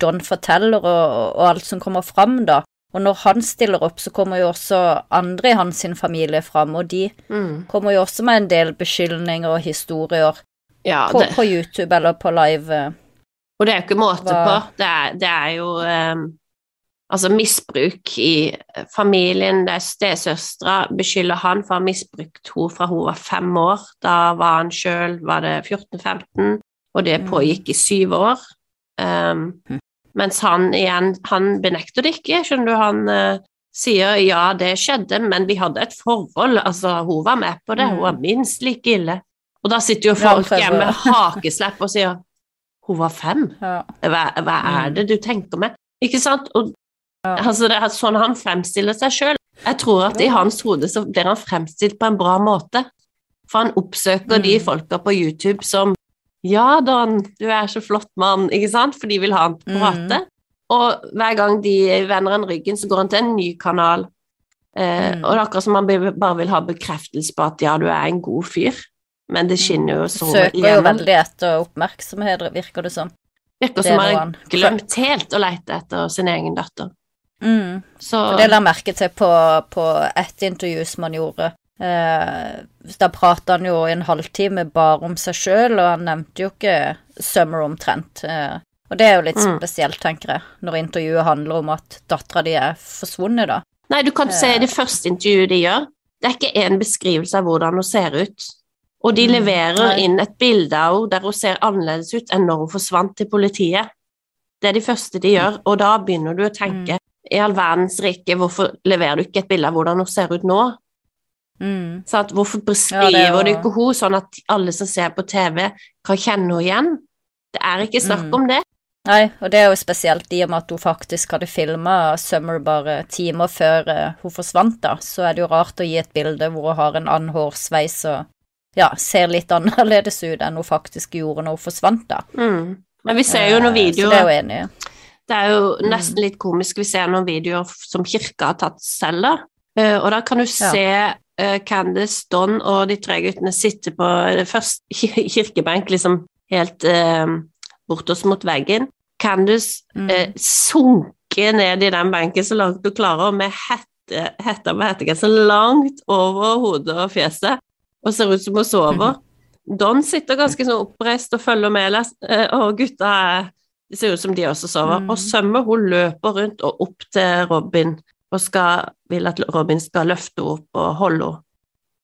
Don forteller, og, og alt som kommer fram, da. Og når han stiller opp, så kommer jo også andre i hans familie fram, og de mm. kommer jo også med en del beskyldninger og historier ja, på, på, YouTube eller på live. Og det er jo ikke måte Hva? på. Det er, det er jo um, altså misbruk i familien. Det er stesøstera beskylder han for å ha misbrukt henne fra hun var fem år. Da var han sjøl 14-15, og det mm. pågikk i syv år. Um, mens han igjen, han benekter det ikke, skjønner du. Han uh, sier ja, det skjedde, men vi hadde et forhold, altså hun var med på det, hun var mm. minst like ille. Og da sitter jo folk hjemme med hakeslepp og sier hun var fem, hva, hva, er mm. det du tenker med? Ikke sant? Og, altså, det er sånn han fremstiller seg sjøl. Jeg tror at i hans hode så blir han fremstilt på en bra måte. For han oppsøker de mm. folka på YouTube som ja, Don, du er så flott mann, ikke sant? For de vil ha han på prate. Mm. Og hver gang de vender han ryggen, så går han til en ny kanal. Eh, mm. Og det er akkurat som han bare vil ha bekreftelse på at ja, du er en god fyr. Men det skinner jo så Søker igjennom. jo veldig etter oppmerksomhet, virker det som. Virker som han har glemt helt å lete etter sin egen datter. Mm. Så For det la jeg merke til på, på ett intervju som han gjorde. Eh, da prata han jo i en halvtime bare om seg sjøl, og han nevnte jo ikke Summer omtrent. Eh, og det er jo litt mm. spesielt, tenker jeg, når intervjuet handler om at dattera di er forsvunnet, da. Nei, du kan eh. se det første intervjuet de gjør. Det er ikke en beskrivelse av hvordan hun ser ut. Og de mm. leverer inn et bilde av henne der hun ser annerledes ut enn når hun forsvant til politiet. Det er de første de gjør, og da begynner du å tenke mm. i all verdens rike, hvorfor leverer du ikke et bilde av hvordan hun ser ut nå? Mm. At, Hvorfor Ja, beskriver det var... du ikke henne sånn at alle som ser på TV, kan kjenne henne igjen? Det er ikke snakk Mm. om det. Nei, og det er jo spesielt i og med at hun faktisk hadde filma Summer bare timer før eh, hun forsvant, da, så er det jo rart å gi et bilde hvor hun har en annen hårsveis og ja, ser litt annerledes ut enn hun faktisk gjorde når hun forsvant, da. Mm. Men vi ser jo noen videoer Så det er jo enig. Det er jo Mm. nesten litt komisk. Vi ser noen videoer som kirka har tatt selv. Eh, og da kan du se uh, Candice, Don og de tre guttene sitter på det første kirkebenk, liksom helt eh, bortås mot veggen. Candice Mm. eh, sunker ned i den benken så langt hun klarer, og med hette, hetta på hettegenseren langt over hodet og fjeset, og ser ut som hun sover. Don sitter ganske sånn oppreist og følger med, eh, og gutta er ser ut som de også sover. Mm. Og Sømme hun løper rundt og opp til Robin og skal, vil at Robin skal løfte henne opp og holde henne.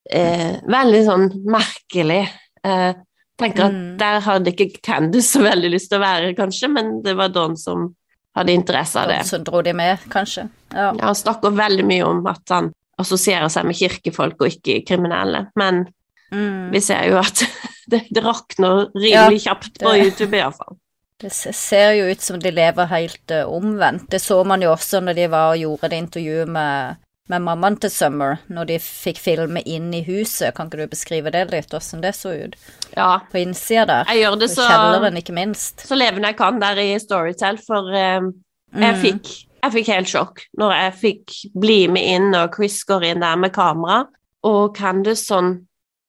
Eh, veldig sånn merkelig. Eh, tenker at Mm. Der hadde ikke Candice så veldig lyst til å være, kanskje, men det var Don som hadde interesse av det. Så dro de med, kanskje. Ja. Ja, han snakker veldig mye om at han assosierer seg med kirkefolk og ikke kriminelle, men Mm. vi ser jo at det, det rakner rimelig kjapt på det- YouTube, iallfall. Det ser jo ut som de lever helt uh, omvendt. Det så man jo også når de var og gjorde det intervjuet med, med mammaen til Summer, når de fikk filme inn i huset. Kan ikke du beskrive det litt, åssen det så ut? Ja, På innsida der. jeg gjør det så Kjelleren, ikke minst. så levende jeg kan der i Storytel, for uh, jeg, Mm. fikk, jeg fikk helt sjokk når jeg fikk bli med inn, og Chris går inn der med kamera, og Candice sånn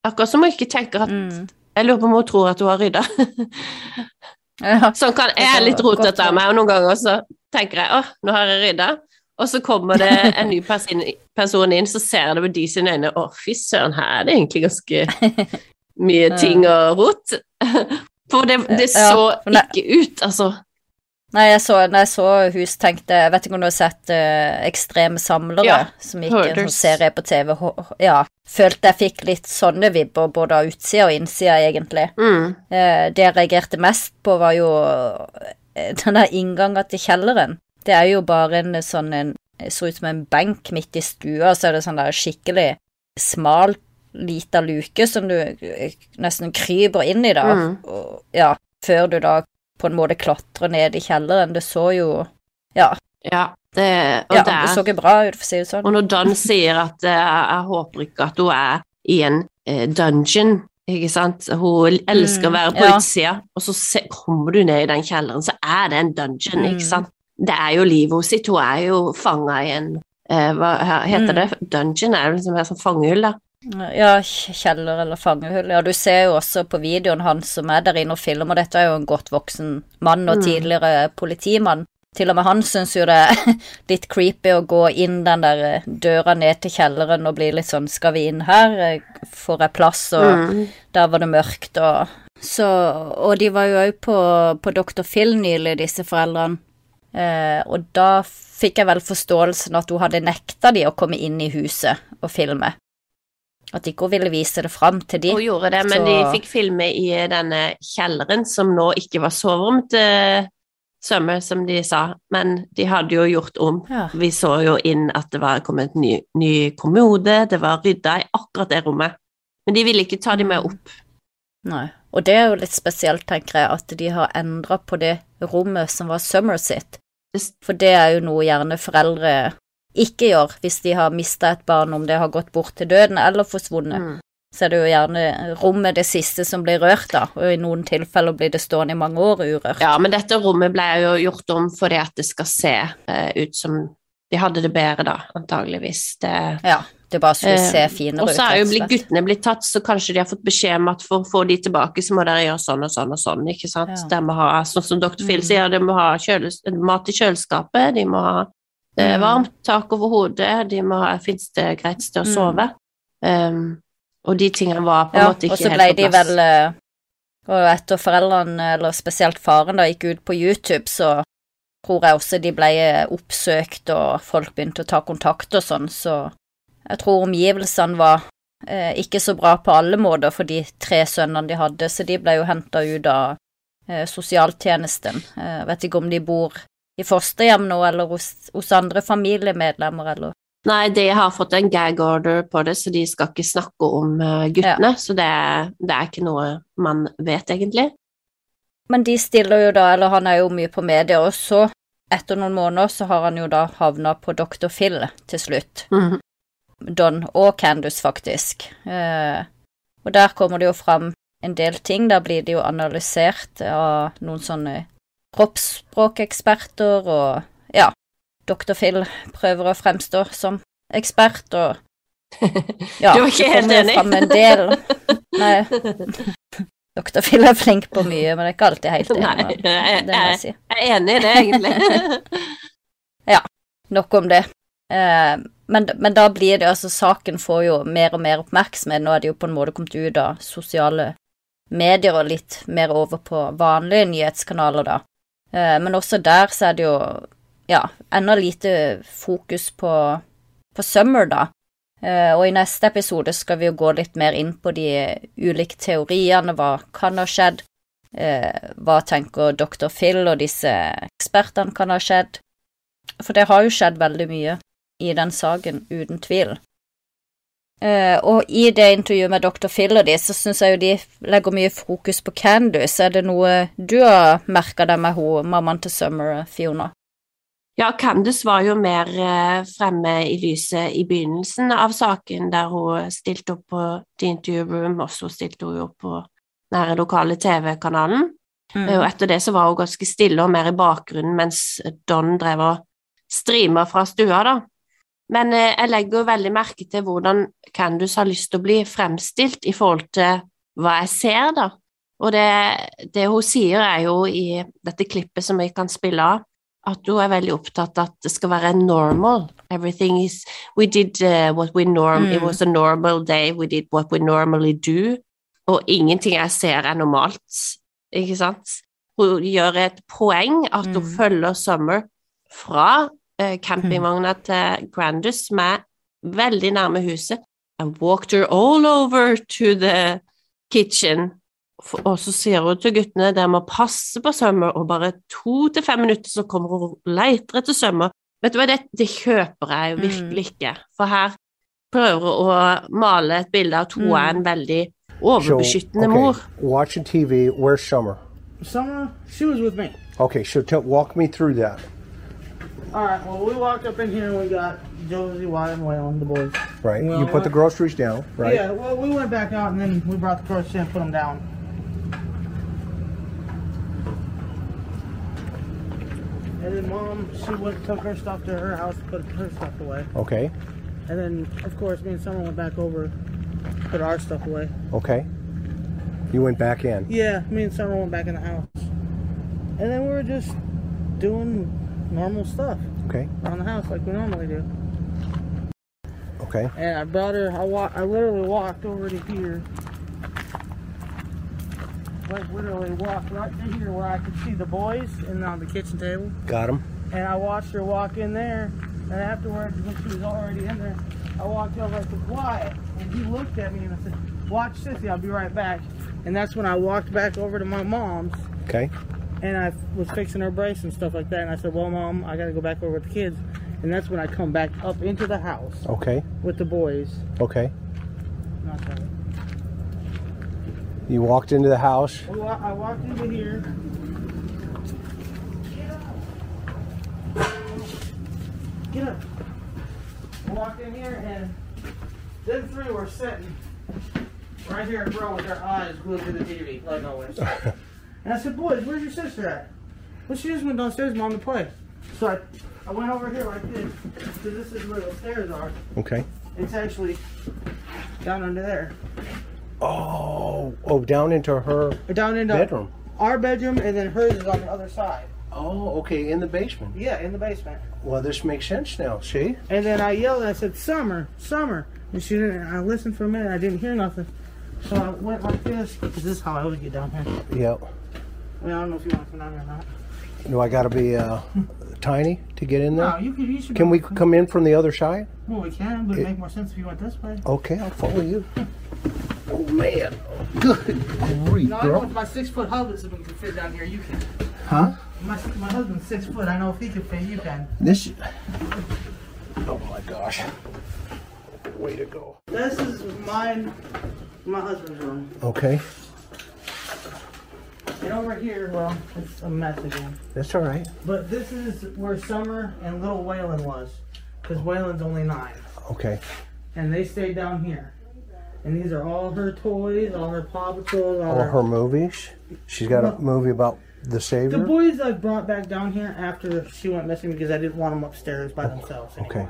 Akkurat som hun ikke tenker at Mm. Jeg lurer på om hun tror at hun har rydda. Sånn kan jeg er litt rotete av meg, og noen ganger så tenker jeg åh, nå har jeg rydda. Og så kommer det en ny person, person inn, så ser jeg det på de sine øyne. Å, fy søren, her er det egentlig ganske mye ting og rot. For det, det så ikke ut, altså. Nei, jeg så, når jeg så hus, tenkte jeg vet ikke om du har sett uh, Ekstreme samlere, Ja, som gikk en sånn serie på TV. Ja, følte jeg fikk litt sånne vibber, både av utsida og innsida, egentlig. Mm. Uh, det jeg reagerte mest på, var jo eh, den der inngangen til kjelleren. Det er jo bare en sånn en Ser Så ut som en benk midt i stua, så er det sånn der skikkelig smal, lita luke som du nesten kryper inn i, da. Mm. Og, ja, før du da på en måte klatre ned i kjelleren. Det så jo Ja, Ja, det, og, ja det det så ikke bra ut, for å si det sånn. og når Don sier at uh, jeg håper ikke at hun er i en uh, dungeon, ikke sant, hun elsker å Mm, være på ja. utsida, og så se, kommer du ned i den kjelleren, så er det en dungeon, Mm. ikke sant. Det er jo livet hennes sitt, hun er jo fanga i en uh, Hva heter Mm. det? Dungeon er liksom et sånt fangehull, da. Ja, kjeller eller fangehull. Ja, du ser jo også på videoen han som er der inne og filmer. Dette er jo en godt voksen mann og Mm. tidligere politimann. Til og med han syns jo det er litt creepy å gå inn den der eh, døra ned til kjelleren og bli litt sånn Skal vi inn her? Eh, Får jeg plass? Og Mm. der var det mørkt og Så Og de var jo òg på, på Dr. Phil nylig, disse foreldrene. Eh, og da fikk jeg vel forståelsen at hun hadde nekta de å komme inn i huset og filme. At ikke hun ville vise det fram til de. Hun gjorde det, men Så- de fikk filme i denne kjelleren, som nå ikke var soverom til Sømme, som de sa, men de hadde jo gjort om. Ja. Vi så jo inn at det var kommet en ny, ny kommode, det var rydda i akkurat det rommet. Men de ville ikke ta de med opp. Nei. Og det er jo litt spesielt, tenker jeg, at de har endra på det rommet som var Summer sitt. For det er jo noe gjerne foreldre ikke gjør hvis de har mista et barn, om det har gått bort til døden eller forsvunnet. Mm. Så er det jo gjerne rommet det siste som blir rørt, da, og i noen tilfeller blir det stående i mange år urørt. Ja, men dette rommet ble jo gjort om fordi at det skal se eh, ut som de hadde det bedre da, antageligvis. Det, Ja, det bare skulle se finere finere og ut. så er jo blitt, guttene blitt tatt, så kanskje de har fått beskjed om at for å få de tilbake, så må dere gjøre sånn og sånn og sånn, ikke sant? Ja. De må ha, sånn som Dr. Phil Mm. sier, de må ha kjøles, mat i kjøleskapet, de må ha eh, er varmt tak over hodet, de må ha, finnes det greit sted å Mm. sove? Um, og de tingene var på en Ja, måte og ikke så helt ble på de plass. vel eh, Og etter foreldrene, eller spesielt faren, da gikk ut på YouTube, så tror jeg også de ble eh, oppsøkt, og folk begynte å ta kontakt og sånn, så jeg tror omgivelsene var eh, ikke så bra på alle måter for de tre sønnene de hadde, så de ble jo henta ut av eh, sosialtjenesten. Eh, vet ikke om de bor i fosterhjem nå, eller hos, hos andre familiemedlemmer, eller Nei, de har fått en gag order på det, så de skal ikke snakke om guttene. guttene. Så det det er ikke noe man vet, egentlig. Men de stiller jo da, eller han er jo mye på media, og så, etter noen måneder, så har han jo da havna på Dr. Phil til slutt. Mhm. Don og Candice, faktisk. Eh, og der kommer det jo fram en del ting. Der blir det jo analysert av noen sånne kroppsspråkeksperter, og ja, Dr. Phil prøver å fremstå som ekspert, og ja, Du var ikke helt enig? fram en del. Nei. Dr. Phil er flink på mye, men det er ikke alltid helt enig. Nei, jeg, jeg jeg er enig i det, egentlig. ja, Nok om det. Eh, men, men da blir det altså Saken får jo mer og mer oppmerksomhet. Nå er det jo på en måte kommet ut av sosiale medier og litt mer over på vanlige nyhetskanaler, da. Eh, men også der så er det jo ja, enda lite fokus på, på Summer, da. Eh, og i neste episode skal vi jo gå litt mer inn på de ulike teoriene, hva kan ha skjedd. Eh, hva tenker Dr. Phil og disse ekspertene kan ha skjedd? For det har jo skjedd veldig mye i den saken, uten tvil. Eh, og i det intervjuet med Dr. Phil og de, så syns jeg jo de legger mye fokus på Candice. Er det noe du har merka deg med hun, mammaen til Summer, Fiona? Ja, Candice var jo mer eh, fremme i lyset i begynnelsen av saken, der hun stilte opp på The Interview Room, og så stilte hun opp på nære lokale TV-kanalen. Mm. Og etter det så var hun ganske stille og mer i bakgrunnen, mens Don drev og streama fra stua, da. Men eh, jeg legger jo veldig merke til hvordan Candice har lyst til å bli fremstilt i forhold til hva jeg ser, da. Og det, det hun sier, er jo i dette klippet som vi kan spille av, at hun er veldig opptatt av at det skal være normal. Everything is We did uh, what we norm It Mm. was a normal day. We did what we normally do. Og ingenting jeg ser er normalt, ikke sant? Hun gjør et poeng at hun Mm. følger Summer fra campingvogna til Grandus, som er veldig nærme huset. I walked her all over to the kitchen. Og så sier hun til guttene dere må passe på sømmer, og bare to til fem minutter så kommer hun og leter etter sømmer. Vet du hva, det, det kjøper jeg jo virkelig ikke. For her prøver hun å male et bilde av at hun er en veldig overbeskyttende okay, mor. Watching TV. Where's Summer? Summer, she was with me. Okay, so tell walk me through that. All right. Well, we walked up in here and we got Josie, Wyatt, and Waylon, the boys. Right. Well, you put the groceries down. Right. Yeah. Well, we went back out and then we brought the groceries in and put them down. And then mom, she went took her stuff to her house, and put her stuff away. Okay. And then, of course, me and Summer went back over, put our stuff away. Okay. You went back in. Yeah, me and Summer went back in the house. And then we were just doing normal stuff Okay. around the house like we normally do. Okay. And I brought her. I wa- I literally walked over to here. Like literally walked right to here where I could see the boys and on the kitchen table. Got him. And I watched her walk in there. And afterwards, when she was already in there, I walked over to Wyatt, and he looked at me and I said, "Watch Sissy, I'll be right back." And that's when I walked back over to my mom's, Okay. And I was fixing her brace and stuff like that. And I said, "Well, mom, I got to go back over with the kids." And that's when I come back up into the house Okay. with the boys. Okay. Not that. You walked into the house. I walked into here. Get up. Get up. I walked in here and them three were sitting right here in front with their eyes glued to the TV, like always. and I said, boys, where's your sister at? Well, she just went downstairs, mom, to play. So I, I went over here like this, because this is where the stairs are. Okay. It's actually down under there. Oh. Oh, down into her down into bedroom. our bedroom, and then hers is on the other side. Oh, okay. In the basement. Yeah, in the basement. Well, this makes sense now. See? And then I yelled and I said, Summer, Summer. And she didn't, I listened for a minute, I didn't hear nothing. So I went like this, because this is how I always get down here. Yeah. I, mean, I don't know if you want to come down or not. Do I got to be uh, tiny to get in No, there? you can, you should Can we be- come in from the other side? Well, we can, but It- it make more sense if you went this way. Okay, I'll follow you. Oh man. Good grief, No, I know girl. if my six foot husband can fit down here, you can. Huh? My, my husband's six foot, I know if he can fit, you can. This Oh my gosh. Way to go. This is mine, my husband's room. Okay, And over here, well, it's a mess again. that's all right. But this is where Summer and little Waylon was. Because Waylon's only nine. Okay. And they stayed down here. And these are all her toys, all her Paw Patrols, all, All her movies. She's got a movie about the Savior. The boys I brought back down here after she went missing because I didn't want them upstairs by themselves anymore. Okay.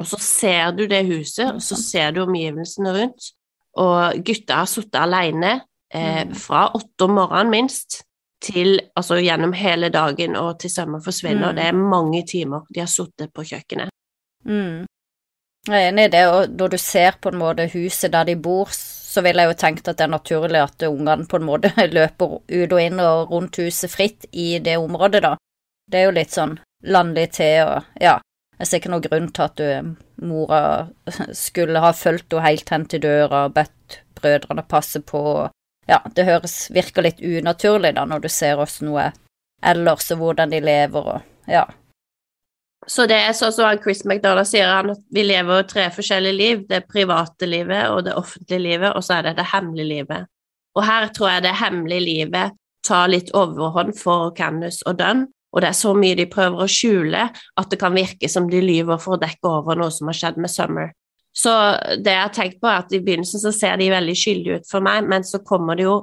Og så ser du det huset, og så ser du omgivelsene rundt. Og gutta har sittet alene eh, fra åtte om morgenen minst, til altså gjennom hele dagen og til sømmer forsvinner. Mm. Det er mange timer de har sittet på kjøkkenet. Mm. Jeg er enig i det, og når du ser på en måte huset der de bor, så vil jeg jo tenke at det er naturlig at ungene på en måte løper ut og inn og rundt huset fritt i det området, da. Det er jo litt sånn landlig til og ja, jeg ser ikke noen grunn til at du, mora skulle ha fulgt henne helt hen til døra og bedt brødrene passe på. Ja, det høres, virker litt unaturlig da, når du ser åssen noe er ellers, og hvordan de lever og ja. Så det er sånn som Chris McDonagh sier, han at vi lever tre forskjellige liv. Det private livet og det offentlige livet, og så er det det hemmelige livet. Og her tror jeg det hemmelige livet tar litt overhånd for Candice og Dunn, og det er så mye de prøver å skjule at det kan virke som de lyver for å dekke over noe som har skjedd med Summer. Så det jeg har tenkt på, er at i begynnelsen så ser de veldig skyldige ut for meg, men så kommer det jo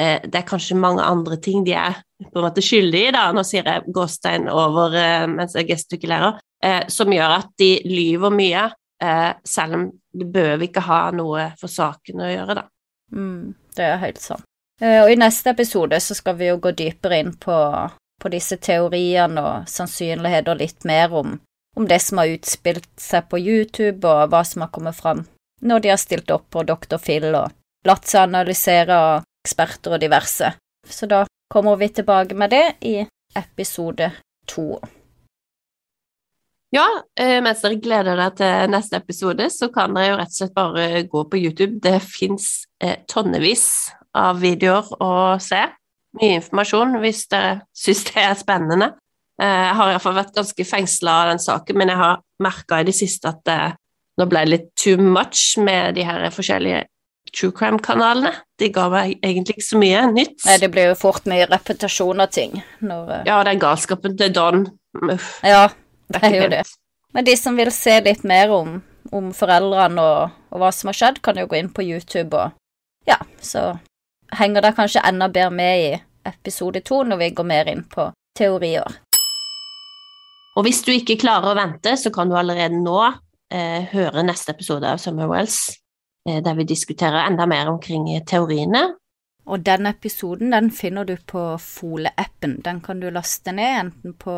eh, Det er kanskje mange andre ting de er på en måte skyldige i, da. Nå sier jeg gåstein over eh, mens jeg gestikulerer, eh, som gjør at de lyver mye, eh, selv om det bør ikke ha noe for saken å gjøre, da. Mm, det er helt sant. Eh, Og i neste episode så skal vi jo gå dypere inn på, på disse teoriene og sannsynligheter litt mer om, om det som har utspilt seg på YouTube, og hva som har kommet fram når de har stilt opp på Dr. Phil og latt seg analysere av eksperter og diverse. Så da kommer vi tilbake med det i episode to. Ja, eh, mens dere gleder dere til neste episode, så kan dere jo rett og slett bare gå på YouTube. Det fins eh, tonnevis av videoer å se. Mye informasjon hvis dere syns det er spennende. Eh, jeg har iallfall vært ganske fengsla av den saken, men jeg har merka i det siste at det, nå ble det litt too much med de her forskjellige true crime-kanalene. De ga meg egentlig ikke så mye nytt. Nei, det blir jo fort mye repetasjon av ting når uh... Ja, den galskapen til Don. Uff, Ja, det det er jo det. Men de som vil se litt mer om, om foreldrene og, og hva som har skjedd, kan jo gå inn på YouTube og Ja, så henger det kanskje enda bedre med i episode to når vi går mer inn på teorier. Og hvis du ikke klarer å vente, så kan du allerede nå eh, høre neste episode av Summer Wells, eh, der vi diskuterer enda mer omkring teoriene. Og den episoden den finner du på Fole-appen. Den kan du laste ned enten på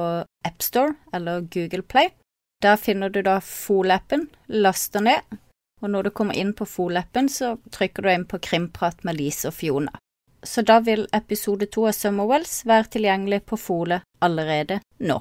AppStore eller Google Play. Der finner du da Fole-appen, laster ned, og når du kommer inn på Fole-appen, så trykker du inn på Krimprat med Lise og Fiona. Så da vil episode to av Summer Wells være tilgjengelig på Fole allerede nå.